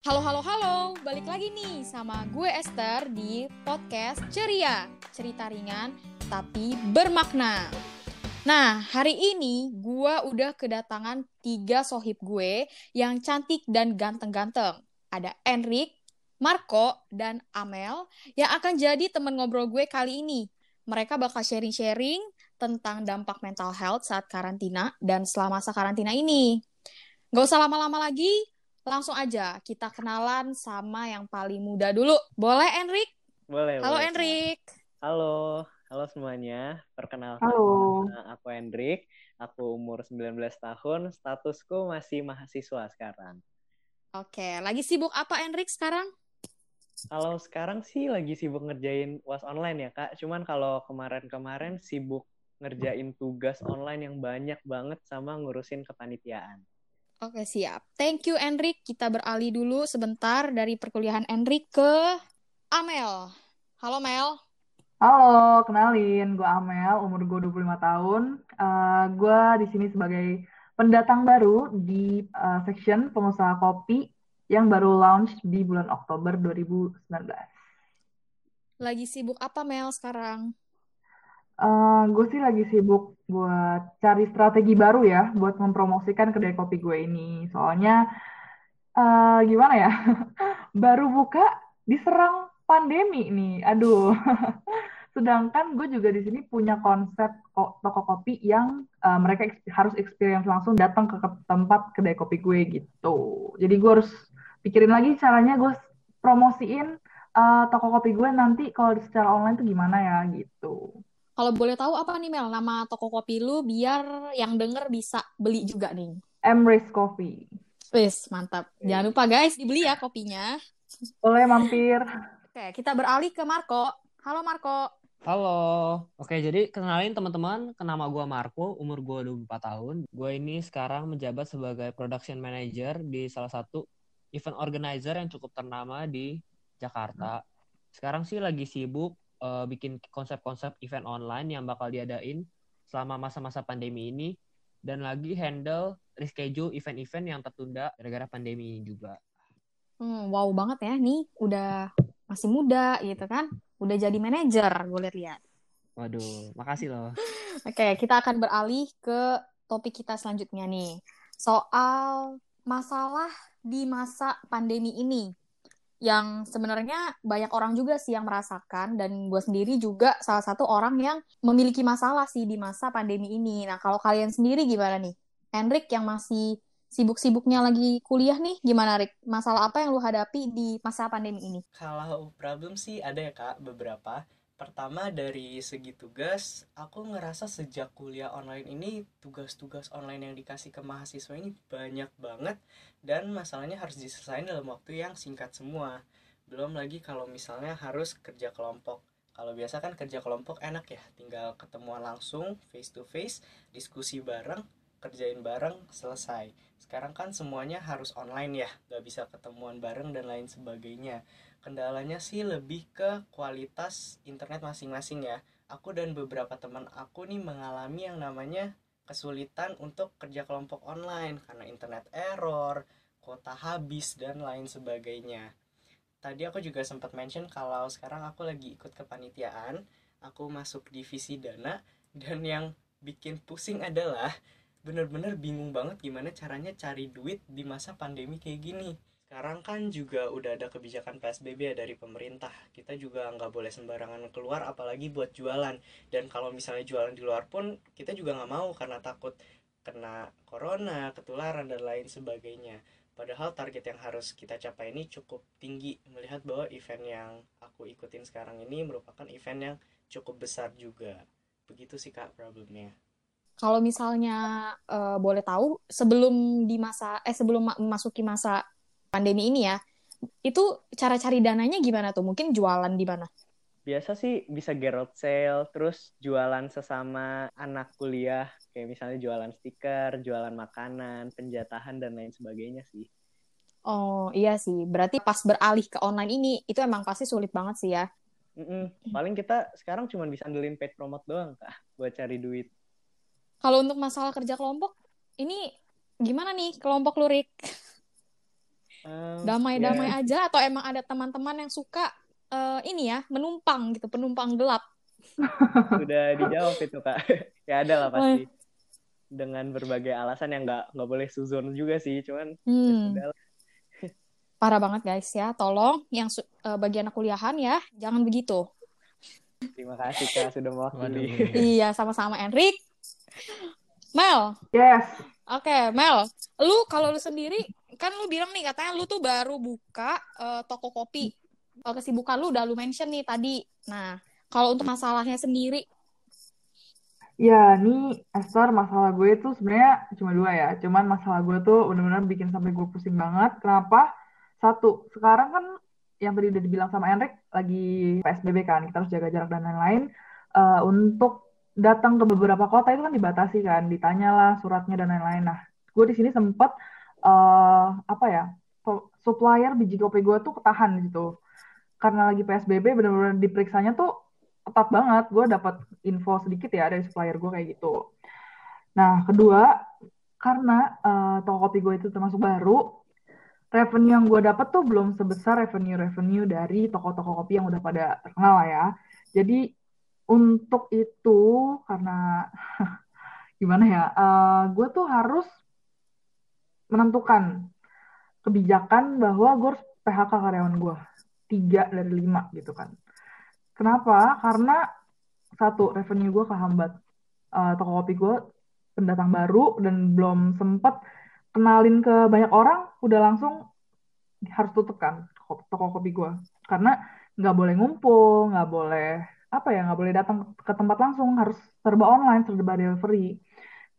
Halo, halo, halo. Balik lagi nih sama gue Esther di podcast Ceria. Cerita ringan tapi bermakna. Nah, hari ini gue udah kedatangan tiga sohib gue yang cantik dan ganteng-ganteng. Ada Enrik, Marco, dan Amel yang akan jadi temen ngobrol gue kali ini. Mereka bakal sharing-sharing tentang dampak mental health saat karantina dan selama masa karantina ini. Gak usah lama-lama lagi, langsung aja kita kenalan sama yang paling muda dulu. Boleh, Enrik? Boleh. Halo, boleh, Enrik. Halo, halo semuanya. Perkenalkan, Halo. nama aku Hendrik. Aku umur 19 tahun, statusku masih mahasiswa sekarang. Oke, lagi sibuk apa, Enrik, sekarang? Kalau sekarang sih lagi sibuk ngerjain UAS online ya, Kak. Cuman kalau kemarin-kemarin sibuk ngerjain tugas online yang banyak banget sama ngurusin kepanitiaan. Oke, siap. Thank you, Enrik. Kita beralih dulu sebentar dari perkuliahan Enrik ke Amel. Halo, Mel. Halo, kenalin, gue Amel, umur gue 25 tahun. Eh gue di sini sebagai pendatang baru di eh, section pengusaha kopi yang baru launch di bulan Oktober 2019. Lagi sibuk apa, Mel, sekarang? Eh gue sih lagi sibuk buat cari strategi baru ya, buat mempromosikan kedai kopi gue ini. Soalnya, eh gimana ya, baru buka diserang pandemi nih. Aduh. Sedangkan gue juga di sini punya konsep ko- toko kopi yang eh, mereka eks- harus experience langsung datang ke tempat kedai kopi gue gitu. Jadi gue harus pikirin lagi caranya gue promosiin eh, toko kopi gue nanti kalau secara online tuh gimana ya gitu. Kalau boleh tahu apa nih, Mel, nama toko kopi lu biar yang denger bisa beli juga nih. Embrace Coffee. Wis, mantap. Jangan lupa guys, dibeli ya kopinya. Boleh mampir. Oke, kita beralih ke Marco. Halo Marco. Halo, oke jadi kenalin teman-teman, nama gue Marco, umur gue 24 tahun. Gue ini sekarang menjabat sebagai production manager di salah satu event organizer yang cukup ternama di Jakarta. Sekarang sih lagi sibuk eh, bikin konsep-konsep event online yang bakal diadain selama masa-masa pandemi ini dan lagi handle reschedule event-event yang tertunda gara-gara pandemi juga. Hmm, wow banget ya nih, udah masih muda gitu kan. Udah jadi manajer, gue lihat-lihat. Waduh, makasih loh. Oke, kita akan beralih ke topik kita selanjutnya nih. Soal masalah di masa pandemi ini. Yang sebenarnya banyak orang juga sih yang merasakan, dan gue sendiri juga salah satu orang yang memiliki masalah sih di masa pandemi ini. Nah, kalau kalian sendiri gimana nih? Henrik yang masih sibuk-sibuknya lagi kuliah nih, gimana Rik? Masalah apa yang lu hadapi di masa pandemi ini? Kalau problem sih ada ya kak beberapa. Pertama dari segi tugas, aku ngerasa sejak kuliah online ini tugas-tugas online yang dikasih ke mahasiswa ini banyak banget dan masalahnya harus diselesaikan dalam waktu yang singkat semua. Belum lagi kalau misalnya harus kerja kelompok. Kalau biasa kan kerja kelompok enak ya, tinggal ketemuan langsung face to face, diskusi bareng, kerjain bareng, selesai. Sekarang kan semuanya harus online ya, gak bisa ketemuan bareng dan lain sebagainya kendalanya sih lebih ke kualitas internet masing-masing ya. Aku dan beberapa teman aku nih mengalami yang namanya kesulitan untuk kerja kelompok online karena internet error, kuota habis dan lain sebagainya. Tadi aku juga sempat mention kalau sekarang aku lagi ikut kepanitiaan, aku masuk divisi dana dan yang bikin pusing adalah bener-bener bingung banget gimana caranya cari duit di masa pandemi kayak gini sekarang kan juga udah ada kebijakan PSBB ya dari pemerintah. Kita juga nggak boleh sembarangan keluar, apalagi buat jualan. Dan kalau misalnya jualan di luar pun, kita juga nggak mau karena takut kena corona, ketularan, dan lain sebagainya. Padahal target yang harus kita capai ini cukup tinggi. Melihat bahwa event yang aku ikutin sekarang ini merupakan event yang cukup besar juga. Begitu sih kak problemnya. Kalau misalnya eh, boleh tahu, sebelum di masa eh sebelum ma- memasuki masa pandemi ini ya, itu cara cari dananya gimana tuh? Mungkin jualan di mana? Biasa sih bisa garage sale, terus jualan sesama anak kuliah, kayak misalnya jualan stiker, jualan makanan, penjatahan, dan lain sebagainya sih. Oh iya sih, berarti pas beralih ke online ini, itu emang pasti sulit banget sih ya. Mm-mm. Paling kita sekarang cuma bisa andelin paid promote doang, Kak, buat cari duit. Kalau untuk masalah kerja kelompok, ini gimana nih kelompok lurik? Um, Damai-damai ya, aja atau emang ada teman-teman yang suka eh, ini ya, menumpang gitu, penumpang gelap. sudah dijawab itu kak. ya ada lah pasti. Dengan berbagai alasan yang nggak nggak boleh suzon juga sih, cuman ya Hmm, parah banget guys ya. Tolong yang su- eh, bagi anak kuliahan ya, jangan begitu. Terima kasih kak sudah mewakili. Iya, sama-sama Enrik. Mel, Yes. oke Mel, lu kalau lu sendiri kan lu bilang nih katanya lu tuh baru buka eh, toko kopi. Kalau kesibukan lu udah lu mention nih tadi. Nah, kalau untuk masalahnya sendiri, Ya, nih Esther, masalah gue tuh sebenarnya cuma dua ya. Cuman masalah gue tuh bener-bener bikin sampai gue pusing banget. Kenapa? Satu, sekarang kan yang tadi udah dibilang sama Enrik lagi PSBB kan, kita harus jaga jarak dan lain-lain. Eh, untuk datang ke beberapa kota itu kan dibatasi kan, ditanyalah suratnya dan lain-lain. Nah, gue di sini sempet eh, apa ya? su- Supplier biji kopi gue tuh ketahan gitu. Karena lagi PSBB bener-bener diperiksanya tuh ketat banget. Gue dapat info sedikit ya dari supplier gue kayak gitu. Nah, kedua, karena eh, toko kopi gue itu termasuk baru, revenue yang gue dapat tuh belum sebesar revenue-revenue dari toko-toko kopi yang udah pada terkenal ya. Jadi untuk itu, karena gimana ya, eh, gue tuh harus menentukan kebijakan bahwa gue harus PHK karyawan gue. Tiga dari lima gitu kan. Kenapa? Karena satu, revenue gue kehambat. Eh, toko kopi gue pendatang baru dan belum sempet kenalin ke banyak orang, udah langsung harus tutup kan toko kopi gue. Karena nggak boleh ngumpul, nggak boleh apa ya, nggak boleh datang ke tempat langsung, harus serba online, serba delivery.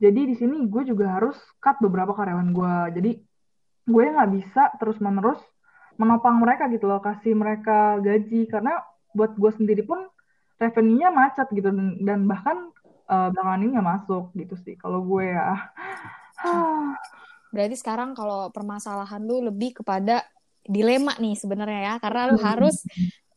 Jadi di sini gue juga harus cut beberapa karyawan gue. Jadi gue nggak bisa terus-menerus menopang mereka gitu loh, kasih mereka gaji karena buat gue sendiri pun revenue-nya macet gitu dan, dan bahkan eh, belakangan ini nggak masuk gitu sih kalau gue ya. berarti sekarang kalau permasalahan lu lebih kepada dilema nih sebenarnya ya, karena lu harus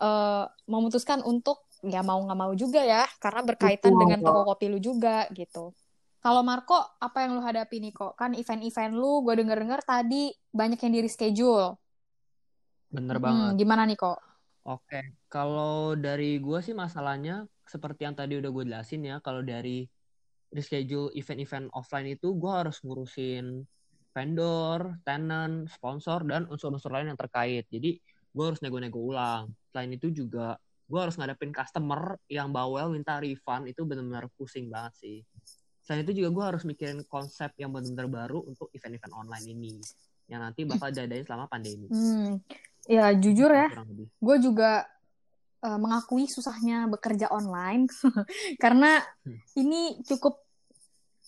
eh, memutuskan untuk ya mau nggak mau juga ya, karena berkaitan Betul. dengan toko kopi lu juga gitu. Kalau Marco, apa yang lu hadapi nih kok? Kan event-event lu, gue denger-denger tadi banyak yang di reschedule. Bener Hmm, banget. gimana nih kok? Oke, kalau dari gue sih masalahnya seperti yang tadi udah gue jelasin ya, kalau dari reschedule event-event offline itu gue harus ngurusin vendor, tenant, sponsor, dan unsur-unsur lain yang terkait. Jadi gue harus nego-nego ulang. Selain itu juga gue harus ngadepin customer yang bawel minta refund itu benar-benar pusing banget sih. Selain itu juga gue harus mikirin konsep yang benar-benar baru untuk event-event online ini yang nanti bakal diadain selama pandemi. Hmm, ya jujur ya, Kurang lebih. gue juga eh, mengakui susahnya bekerja online karena Hmm. ini cukup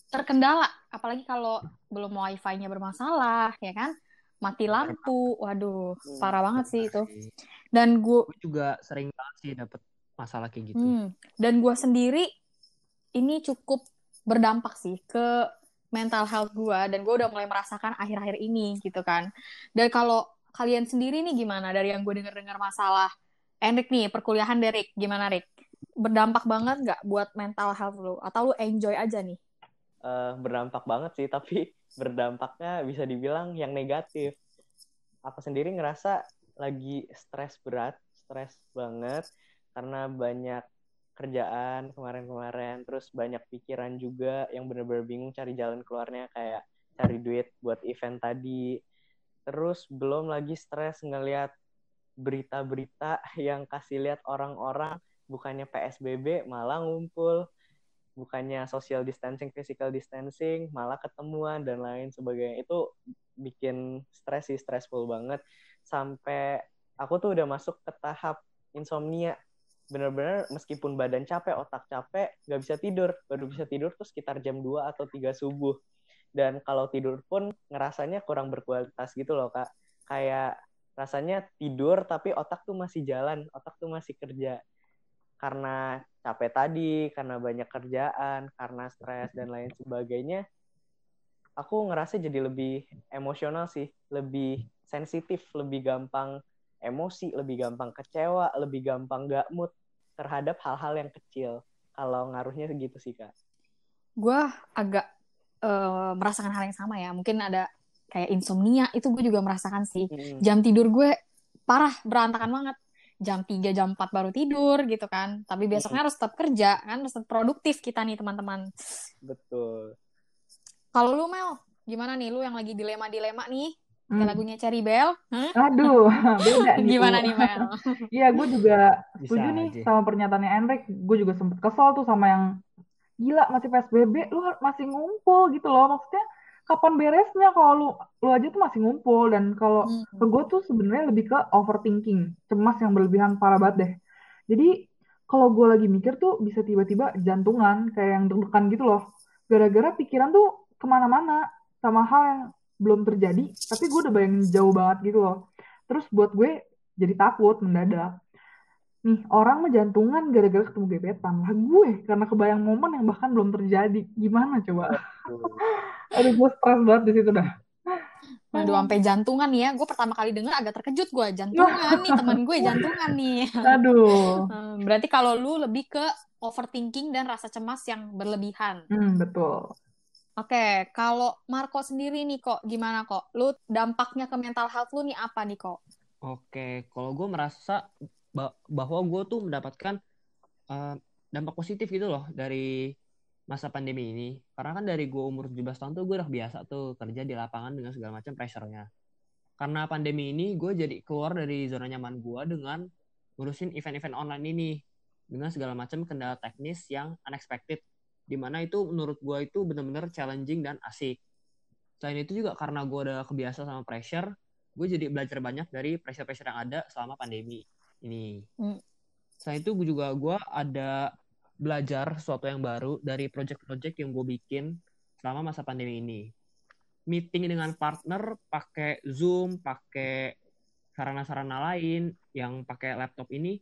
terkendala apalagi kalau belum wifi-nya bermasalah ya kan mati lampu waduh Hmm. parah banget sih itu dan gue gue juga sering banget sih dapet masalah kayak gitu. hmm, dan gue sendiri ini cukup berdampak sih ke mental health gue dan gue udah mulai merasakan akhir-akhir ini gitu kan. Dan kalau kalian sendiri nih gimana? Dari yang gue dengar-dengar masalah. Enrik nih perkuliahan Derek gimana Rick? Berdampak banget nggak buat mental health lu? Atau lu enjoy aja nih? Eh, berdampak banget sih, tapi berdampaknya bisa dibilang yang negatif. Aku sendiri ngerasa lagi stres berat, stres banget karena banyak kerjaan kemarin-kemarin, terus banyak pikiran juga yang bener-bener bingung cari jalan keluarnya kayak cari duit buat event tadi. Terus belum lagi stres ngelihat berita-berita yang kasih lihat orang-orang bukannya PSBB malah ngumpul bukannya social distancing, physical distancing, malah ketemuan dan lain sebagainya. Itu bikin stres sih, stressful banget. Sampai aku tuh udah masuk ke tahap insomnia. Bener-bener meskipun badan capek, otak capek, nggak bisa tidur. Baru bisa tidur tuh sekitar jam 2 atau 3 subuh. Dan kalau tidur pun ngerasanya kurang berkualitas gitu loh, Kak. Kayak rasanya tidur tapi otak tuh masih jalan, otak tuh masih kerja karena capek tadi, karena banyak kerjaan, karena stres dan lain sebagainya, aku ngerasa jadi lebih emosional sih, lebih sensitif, lebih gampang emosi, lebih gampang kecewa, lebih gampang gak mood terhadap hal-hal yang kecil. Kalau ngaruhnya segitu sih, Kak. gue agak eh, merasakan hal yang sama ya mungkin ada kayak insomnia itu gue juga merasakan sih Mm-mm. jam tidur gue parah berantakan banget jam 3 jam 4 baru tidur gitu kan tapi besoknya harus tetap kerja kan harus tetap produktif kita nih teman-teman Betul. kalau lu Mel gimana nih lu yang lagi dilema-dilema nih Hmm. kayak lagunya Cherry Bell Hah? Aduh, beda nih. gimana nih Mel Iya, gue juga setuju nih aja. sama pernyataannya Enrik. Gue juga sempet kesel tuh sama yang gila masih PSBB, lu masih ngumpul gitu loh. Maksudnya kapan beresnya kalau lu lu aja tuh masih ngumpul dan kalau Hmm. ke gue tuh sebenarnya lebih ke overthinking, cemas yang berlebihan parah banget deh. Jadi kalau gue lagi mikir tuh bisa tiba-tiba jantungan kayak yang deg-degan gitu loh. Gara-gara pikiran tuh ke mana-mana sama hal yang belum terjadi, tapi gue udah bayangin jauh banget gitu loh. Terus buat gue jadi takut mendadak. Nih, orang mah jantungan gara-gara ketemu gebetan. Lah gue, karena kebayang momen yang bahkan belum terjadi. Gimana coba? Aduh, gue stres banget di situ dah. Waduh, sampai jantungan nih ya. Gue pertama kali denger agak terkejut gue. Jantungan nih, teman gue jantungan nih. Aduh. Hmm, Berarti kalau lu lebih ke overthinking dan rasa cemas yang berlebihan. Hmm, betul. Oke, kalau Marco sendiri nih kok, gimana kok? Lu dampaknya ke mental health lu nih apa nih kok? Oke, kalau gue merasa ba- bahwa gue tuh mendapatkan eh, dampak positif gitu loh dari masa pandemi ini. Karena kan dari gue umur 17 tahun tuh gue udah biasa tuh kerja di lapangan dengan segala macam pressure-nya. Karena pandemi ini gue jadi keluar dari zona nyaman gue dengan ngurusin event-event online ini dengan segala macam kendala teknis yang unexpected. Di mana itu menurut gue itu bener-bener challenging dan asik. Selain itu juga karena gue udah kebiasa sama pressure, gue jadi belajar banyak dari pressure-pressure yang ada selama pandemi ini. Hmm. Selain itu gue juga gue ada belajar sesuatu yang baru dari project-project yang gue bikin selama masa pandemi ini. Meeting dengan partner pakai Zoom, pakai sarana-sarana lain yang pakai laptop ini,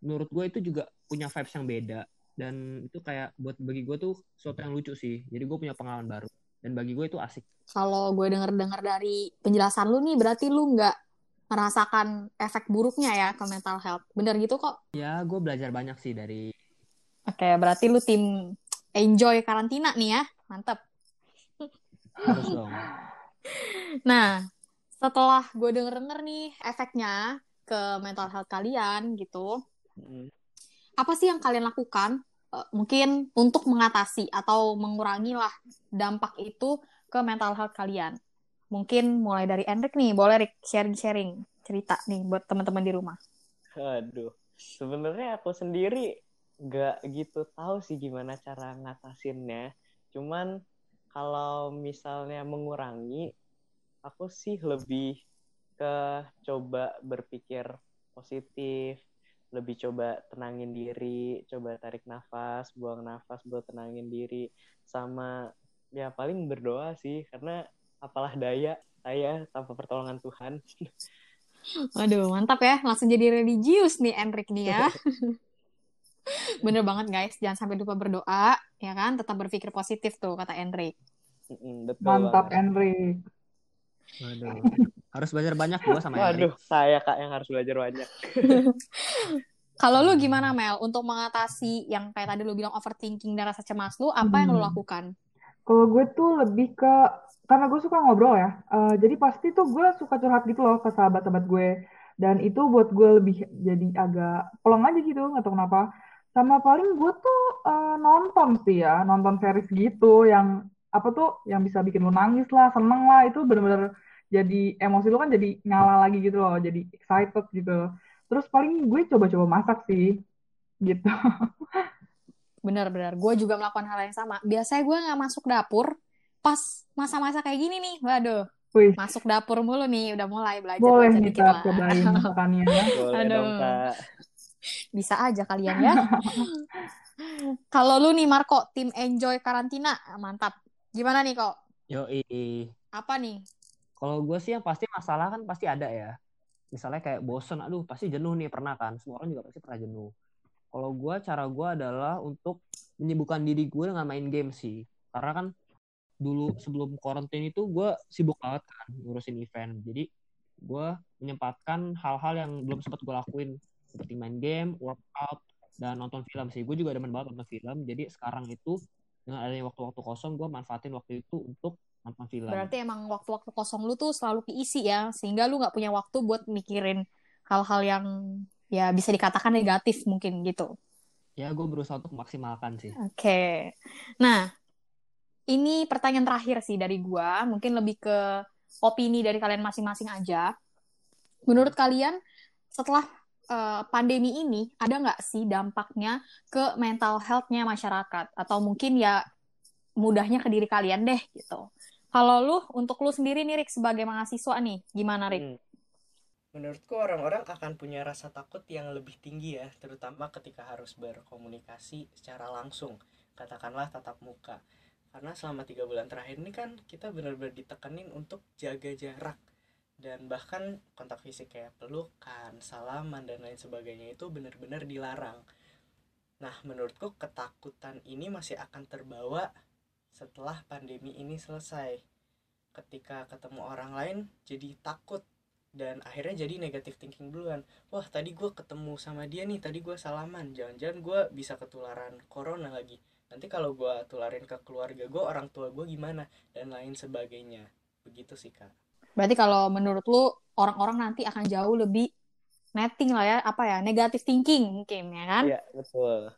menurut gue itu juga punya vibes yang beda. Dan itu kayak buat bagi gue tuh sesuatu yang lucu sih. Jadi gue punya pengalaman baru. Dan bagi gue itu asik. Kalau gue denger-dengar dari penjelasan lu nih, berarti lu nggak merasakan efek buruknya ya ke mental health. Bener gitu kok? Ya, gue belajar banyak sih dari Oke, berarti lu tim enjoy karantina nih ya. Mantep. harus dong. Nah, setelah gue denger-denger nih efeknya ke mental health kalian gitu, Mm. Apa sih yang kalian lakukan eh, mungkin untuk mengatasi atau mengurangi lah dampak itu ke mental health kalian? Mungkin mulai dari Enrik nih, boleh Rik sharing-sharing cerita nih buat teman-teman di rumah. Aduh, sebenarnya aku sendiri nggak gitu tahu sih gimana cara ngatasinnya. Cuman kalau misalnya mengurangi, aku sih lebih ke coba berpikir positif, lebih coba tenangin diri, coba tarik nafas, buang nafas buat tenangin diri, sama ya paling berdoa sih, karena apalah daya saya tanpa pertolongan Tuhan. Aduh, mantap ya. Langsung jadi religius nih Enrik nih ya. Bener banget guys, jangan sampai lupa berdoa, ya kan? Tetap berpikir positif tuh kata Enrik. Betul Mantap, banget. Enrik. Waduh. Harus belajar banyak gue sama Waduh, Henry. saya kak yang harus belajar banyak. Kalau lu gimana Mel untuk mengatasi yang kayak tadi lu bilang overthinking dan rasa cemas lu, apa yang lu Hmm. lakukan? Kalau gue tuh lebih ke karena gue suka ngobrol ya. eh, jadi pasti tuh gue suka curhat gitu loh ke sahabat-sahabat gue. Dan itu buat gue lebih jadi agak pelong aja gitu, nggak tahu kenapa. Sama paling gue tuh eh, nonton sih ya, nonton series gitu yang apa tuh yang bisa bikin lu nangis lah, seneng lah. Itu bener-bener jadi emosi lu kan jadi nyala lagi gitu loh, jadi excited gitu. Terus paling gue coba-coba masak sih, gitu. Bener-bener, gue juga melakukan hal yang sama. Biasanya gue nggak masuk dapur pas masa-masa kayak gini nih. Waduh, Wih, masuk dapur mulu nih, udah mulai belajar boleh belajar nih Kak, lah. cobain masakannya. Boleh Aduh. dong kak. Bisa aja kalian ya. Kalau lu nih Marco, tim enjoy karantina, mantap. Gimana nih kok? Yoi. Apa nih? Kalau gue sih yang pasti masalah kan pasti ada ya. Misalnya kayak bosen, aduh pasti jenuh nih pernah kan. Semua orang juga pasti pernah jenuh. Kalau gue cara gue adalah untuk menyibukkan diri gue dengan main game sih. Karena kan dulu sebelum karantina itu gue sibuk banget kan ngurusin event. Jadi gue menyempatkan hal-hal yang belum sempat gue lakuin seperti main game, workout, dan nonton film sih. Gue juga demen banget nonton film. Jadi sekarang itu dengan adanya waktu-waktu kosong gue manfaatin waktu itu untuk nonton film. Berarti emang waktu-waktu kosong lu tuh selalu keisi ya, sehingga lu nggak punya waktu buat mikirin hal-hal yang ya bisa dikatakan negatif mungkin gitu. Ya, gue berusaha untuk maksimalkan sih. Oke. Nah, ini pertanyaan terakhir sih dari gua, mungkin lebih ke opini dari kalian masing-masing aja. Menurut kalian setelah uh, pandemi ini ada nggak sih dampaknya ke mental health-nya masyarakat atau mungkin ya mudahnya ke diri kalian deh gitu. Kalau lu untuk lu sendiri nih Rick sebagai mahasiswa nih, gimana Rick? Hmm. Menurutku orang-orang akan punya rasa takut yang lebih tinggi ya, terutama ketika harus berkomunikasi secara langsung, katakanlah tatap muka. Karena selama tiga bulan terakhir ini kan kita benar-benar ditekenin untuk jaga jarak dan bahkan kontak fisik kayak pelukan, salaman dan lain sebagainya itu benar-benar dilarang. Nah, menurutku ketakutan ini masih akan terbawa setelah pandemi ini selesai. Ketika ketemu orang lain jadi takut dan akhirnya jadi negatif thinking duluan. Wah tadi gue ketemu sama dia nih tadi gue salaman. Jangan-jangan gue bisa ketularan corona lagi. Nanti kalau gue tularin ke keluarga gue orang tua gue gimana? Dan lain sebagainya. Begitu sih kak berarti kalau menurut lu orang-orang nanti akan jauh lebih netting lah ya apa ya negatif thinking mungkin ya kan? Iya betul.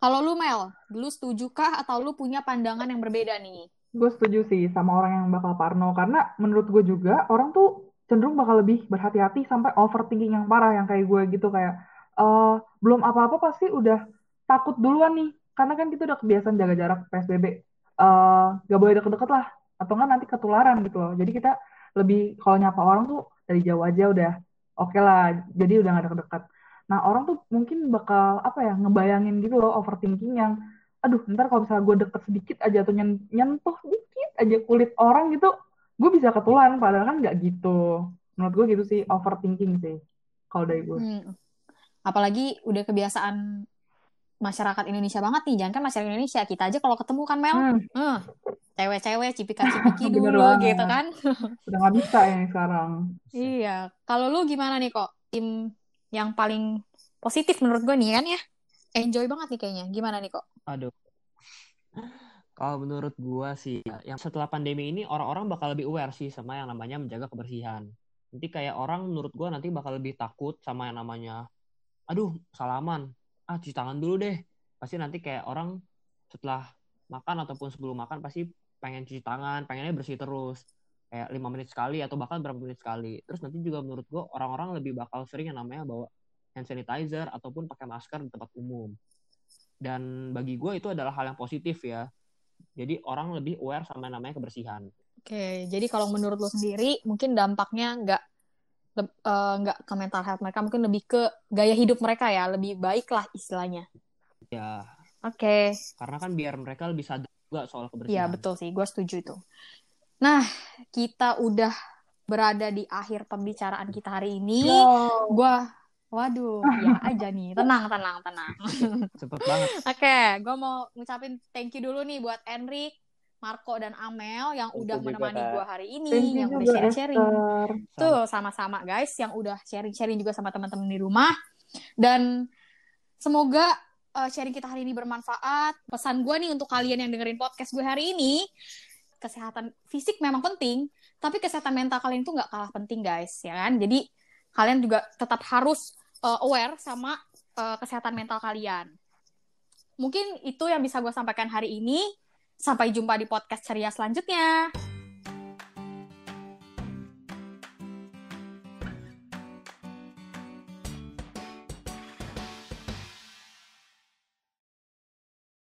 Kalau lu Mel lu setuju kah atau lu punya pandangan yang berbeda nih? Gue setuju sih sama orang yang bakal parno. Karena menurut gue juga orang tuh cenderung bakal lebih berhati-hati sampai overthinking yang parah yang kayak gue gitu. Kayak uh, belum apa-apa pasti udah takut duluan nih. Karena kan kita udah kebiasaan jaga jarak PSBB uh, eh, gak boleh deket-deket lah. Atau enggak nanti ketularan gitu loh. Jadi kita lebih kalau nyapa orang tuh dari jauh aja udah oke okay lah jadi udah gak deket-deket. Nah orang tuh mungkin bakal apa ya ngebayangin gitu loh overthinking yang aduh ntar kalau misalnya gue deket sedikit aja atau nyentuh dikit aja kulit orang gitu gue bisa ketularan padahal kan nggak gitu. Menurut gue gitu sih overthinking sih kalau dari gue hmm. apalagi udah kebiasaan masyarakat Indonesia banget nih. Jangan kan masyarakat Indonesia kita aja kalau ketemu kan Mel? Hmm. hmm. cewek-cewek cipika-cipiki dulu gitu kan? Udah nggak bisa ya sekarang. Iya. Kalau lu gimana nih kok tim yang paling positif menurut gue nih kan ya? Enjoy banget nih kayaknya. Gimana nih kok? Aduh. Kalau menurut gua sih, ya, yang setelah pandemi ini orang-orang bakal lebih aware sih sama yang namanya menjaga kebersihan. Nanti kayak orang menurut gua nanti bakal lebih takut sama yang namanya, aduh salaman, ah cuci tangan dulu deh. Pasti nanti kayak orang setelah makan ataupun sebelum makan pasti pengen cuci tangan, pengennya bersih terus. Kayak lima menit sekali atau bahkan berapa menit sekali. Terus nanti juga menurut gua orang-orang lebih bakal sering yang namanya bawa hand sanitizer ataupun pakai masker di tempat umum. Dan bagi gue itu adalah hal yang positif ya jadi orang lebih aware sama namanya kebersihan. Oke, jadi kalau menurut lo sendiri mungkin dampaknya nggak uh, nggak ke mental health mereka, mungkin lebih ke gaya hidup mereka ya, lebih baik lah istilahnya. Ya. Oke. Karena kan biar mereka lebih sadar juga soal kebersihan. Iya betul sih, gue setuju itu. Nah, kita udah berada di akhir pembicaraan kita hari ini. Gue Waduh, ya aja nih. Tenang, tenang, tenang. Cepet banget. Oke, okay, gue mau ngucapin thank you dulu nih buat Enrik, Marco, dan Amel yang udah menemani gue hari ini, thank yang udah sharing-sharing. Tuh, sama-sama guys, yang udah sharing-sharing juga sama teman-teman di rumah. Dan semoga uh, sharing kita hari ini bermanfaat. Pesan gue nih untuk kalian yang dengerin podcast gue hari ini, kesehatan fisik memang penting, tapi kesehatan mental kalian tuh nggak kalah penting guys, ya kan? Jadi kalian juga tetap harus uh, aware sama uh, kesehatan mental kalian. Mungkin itu yang bisa gue sampaikan hari ini. Sampai jumpa di podcast ceria selanjutnya.